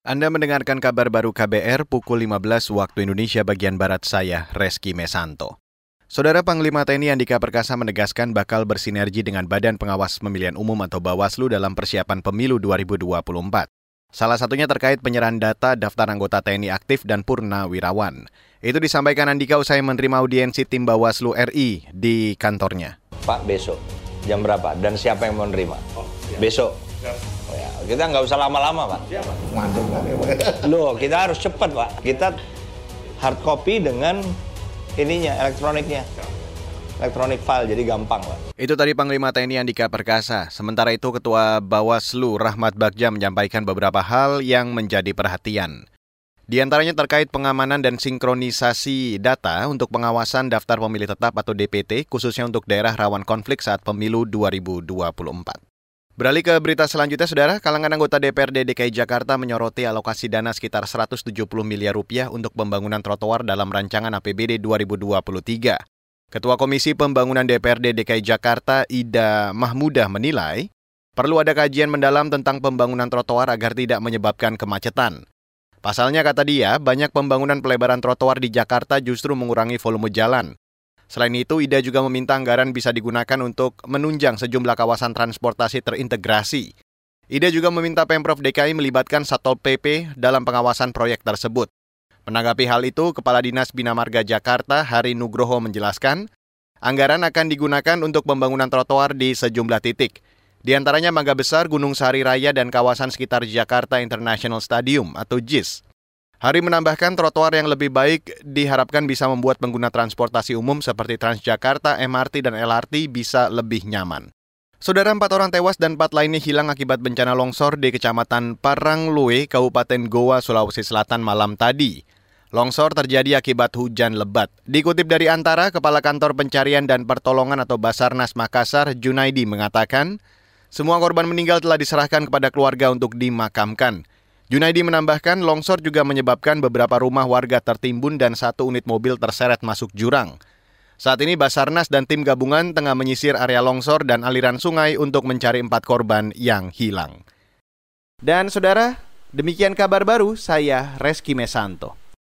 Anda mendengarkan kabar baru KBR pukul 15 waktu Indonesia bagian Barat saya, Reski Mesanto. Saudara Panglima TNI Andika Perkasa menegaskan bakal bersinergi dengan Badan Pengawas Pemilihan Umum atau Bawaslu dalam persiapan pemilu 2024. Salah satunya terkait penyerahan data daftar anggota TNI aktif dan purna wirawan. Itu disampaikan Andika usai menerima audiensi tim Bawaslu RI di kantornya. Pak besok jam berapa dan siapa yang mau menerima? Oh, besok. Kita nggak usah lama-lama, Pak. Siapa? Mantap, Loh, kita harus cepat, Pak. Kita hard copy dengan ininya, elektroniknya. Elektronik file, jadi gampang, Pak. Itu tadi Panglima TNI Andika Perkasa. Sementara itu Ketua Bawaslu Rahmat Bagja menyampaikan beberapa hal yang menjadi perhatian. Di antaranya terkait pengamanan dan sinkronisasi data untuk pengawasan daftar pemilih tetap atau DPT, khususnya untuk daerah rawan konflik saat pemilu 2024. Beralih ke berita selanjutnya, Saudara. Kalangan anggota DPRD DKI Jakarta menyoroti alokasi dana sekitar 170 miliar rupiah untuk pembangunan trotoar dalam rancangan APBD 2023. Ketua Komisi Pembangunan DPRD DKI Jakarta, Ida Mahmudah menilai, perlu ada kajian mendalam tentang pembangunan trotoar agar tidak menyebabkan kemacetan. Pasalnya kata dia, banyak pembangunan pelebaran trotoar di Jakarta justru mengurangi volume jalan. Selain itu, Ida juga meminta anggaran bisa digunakan untuk menunjang sejumlah kawasan transportasi terintegrasi. Ida juga meminta Pemprov DKI melibatkan Satpol PP dalam pengawasan proyek tersebut. Menanggapi hal itu, Kepala Dinas Bina Marga Jakarta, Hari Nugroho menjelaskan, anggaran akan digunakan untuk pembangunan trotoar di sejumlah titik. Di antaranya Mangga Besar, Gunung Sari Raya, dan kawasan sekitar Jakarta International Stadium atau JIS. Hari menambahkan trotoar yang lebih baik diharapkan bisa membuat pengguna transportasi umum seperti Transjakarta, MRT, dan LRT bisa lebih nyaman. Saudara empat orang tewas dan empat lainnya hilang akibat bencana longsor di Kecamatan Paranglue, Kabupaten Goa, Sulawesi Selatan malam tadi. Longsor terjadi akibat hujan lebat. Dikutip dari Antara, Kepala Kantor Pencarian dan Pertolongan atau Basarnas Makassar, Junaidi mengatakan, semua korban meninggal telah diserahkan kepada keluarga untuk dimakamkan. Junaidi menambahkan longsor juga menyebabkan beberapa rumah warga tertimbun dan satu unit mobil terseret masuk jurang. Saat ini Basarnas dan tim gabungan tengah menyisir area longsor dan aliran sungai untuk mencari empat korban yang hilang. Dan saudara, demikian kabar baru saya Reski Mesanto.